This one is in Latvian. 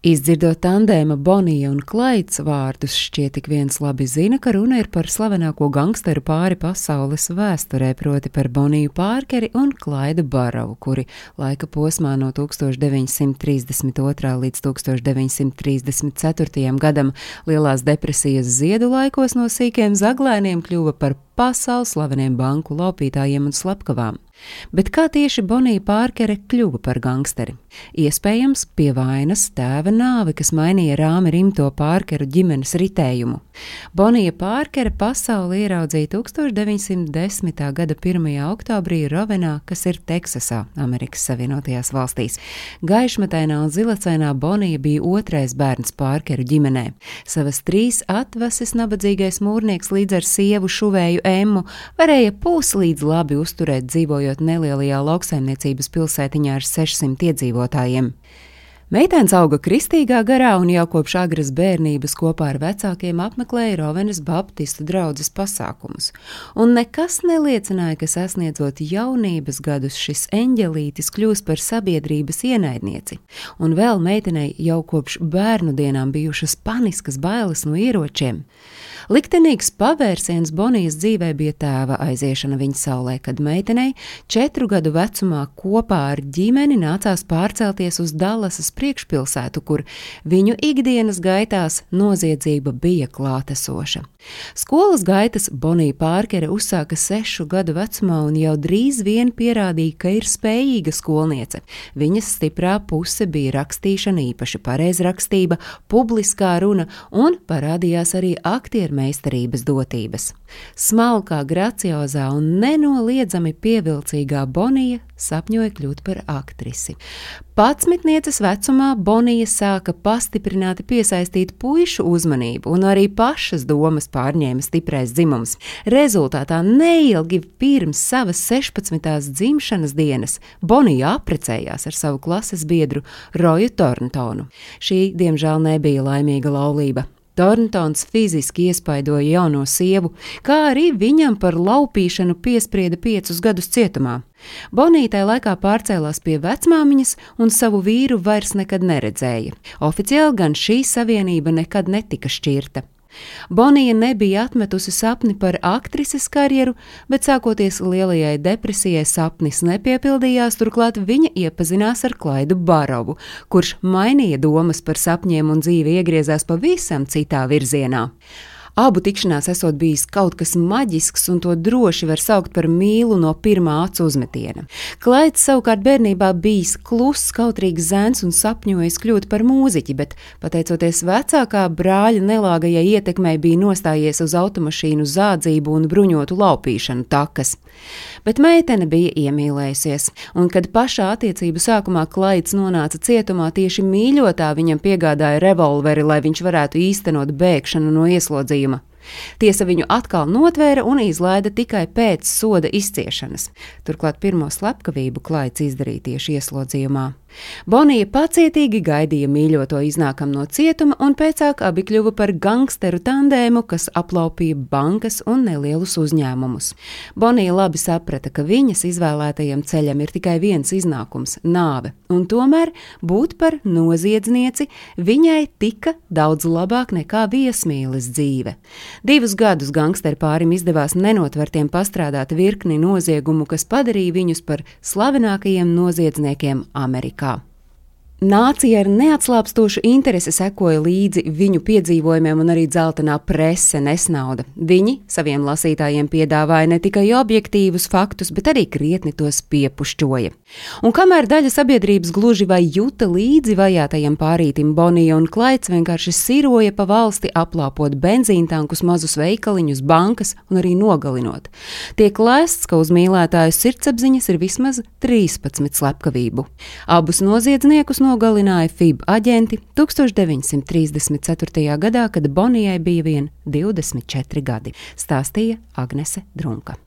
Izdzirdot tandēma Bonija un Klaids vārdus, šķiet tik viens labi zina, ka runa ir par slavenāko gangsteru pāri pasaules vēsturē, proti par Boniju Pārkeri un Klaidu Barovu, kuri laika posmā no 1932. līdz 1934. gadam Lielās depresijas ziedu laikos no sīkiem zaglēniem kļuva par pasaules slaveniem banku laupītājiem un slepkavām. Bet kā tieši Bonija Pārkere kļuva par gangsteri? Iespējams, pie vainas tēva nāve, kas mainīja rāmi rimto Pārkeru ģimenes ritējumu. Bonija Pārkere pasauli ieraudzīja 1910. gada 1. oktobrī Rovenā, kas ir Teksasā, Amerikas Savienotajās valstīs. Gaišmetainā un zilacainā Bonija bija otrais bērns Pārkeru ģimenē. Savas trīs atvases nabadzīgais mūrnieks līdz ar sievu šuvēju Emmu varēja puslīdz labi uzturēt dzīvojot nelielajā lauksaimniecības pilsētiņā ar 600 iedzīvotājiem. Meitenes auga kristīgā garā un jau kopš agras bērnības kopā ar vecākiem apmeklēja Rovenas Baptistu draugas pasākumus. Un nekas neliecināja, ka sasniedzot jaunības gadus, šis eņģelītis kļūs par sabiedrības ienaidnieci. Un vēl meitenei jau kopš bērnu dienām bijušas paniskas bailes no ieročiem. Liktenīgs pavērsiens Bonijas dzīvē bija tēva aiziešana viņa saulē, kad meitenei četru gadu vecumā kopā ar ģimeni nācās pārcelties uz Dallasas priekšpilsētu, kur viņu ikdienas gaitās noziedzība bija klātesoša. Skolas gaitas Bonija Pārkere uzsāka sešu gadu vecumā un jau drīz vien pierādīja, ka ir spējīga skolniece. Viņas stiprā puse bija rakstīšana, īpaši pareizrakstība, publiskā runa un parādījās arī aktieru meistarības dotības. Smalkā, graciozā un nenoliedzami pievilcīgā Bonija sapņoja kļūt par aktrisi. Patsmitnieces vecumā Bonija sāka pastiprināti piesaistīt puišu uzmanību, un arī pašas domas pārņēma stiprais dzimums. Rezultātā neilgi pirms savas 16. dzimšanas dienas Bonija apprecējās ar savu klases biedru Roju Torntonu. Šī, diemžēl, nebija laimīga laulība. Torntons fiziski iespaidoja jauno sievu, kā arī viņam par laupīšanu piesprieda piecus gadus cietumā. Bonītai laikā pārcēlās pie vecmāmiņas un savu vīru vairs nekad neredzēja. Oficiāli gan šī savienība nekad netika šķirta. Bonija nebija atmetusi sapni par aktrises karjeru, bet sākoties lielajai depresijai sapnis nepiepildījās, turklāt viņa iepazinās ar Klaidu Barovu, kurš mainīja domas par sapņiem un dzīve iegriezās pavisam citā virzienā. Abu tikšanās esot bijis kaut kas maģisks, un to droši var saukt par mīlu no pirmā acu uzmetiena. Klaids savukārt bērnībā bijis kluss, kautrīgs zēns un sapņojis kļūt par mūziķi, bet, pateicoties vecākā brāļa nelāgajai ietekmei, bija nostājies uz automašīnu zādzību un bruņotu laupīšanu takas. Bet meitene bija iemīlējusies, un kad pašā attiecību sākumā Klaids nonāca cietumā, tieši mīļotā viņam piegādāja revolveri, lai viņš varētu īstenot bēgšanu no ieslodzījuma. Tiesa viņu atkal notvēra un izlaida tikai pēc soda izciešanas. Turklāt pirmo slepkavību Klaids izdarīja tieši ieslodzījumā. Bonija pacietīgi gaidīja mīļoto iznākam no cietuma, un pēcāk abi kļuva par gangsteru tandēmu, kas aplaupīja bankas un nelielus uzņēmumus. Bonija labi saprata, ka viņas izvēlētajam ceļam ir tikai viens iznākums - nāve, un tomēr būt par noziedznieci viņai tika daudz labāk nekā viesmīles dzīve. Divus gadus gangsteru pārim izdevās nenotvertiem pastrādāt virkni noziegumu, kas padarīja viņus par slavenākajiem noziedzniekiem Amerikā. kā Nācija ar neatslāpstošu interesi sekoja līdzi viņu piedzīvojumiem, un arī dzeltenā prese nesnauda. Viņi saviem lasītājiem piedāvāja ne tikai objektīvus faktus, bet arī krietni tos piepušķoja. Un kamēr daļa sabiedrības gluži vai juta līdzi vajātajam pārītim, Bonija un Klaids vienkārši siroja pa valsti, aplāpot benzīntankus, mazus veikaliņus, bankas un arī nogalinot. Tiek lēsts, ka uz mīlētāju sirdsapziņas ir vismaz 13 slepkavību. Abus noziedzniekus no nogalināja FIB aģenti 1934. gadā, kad Bonijai bija vien 24 gadi, stāstīja Agnese Drunka.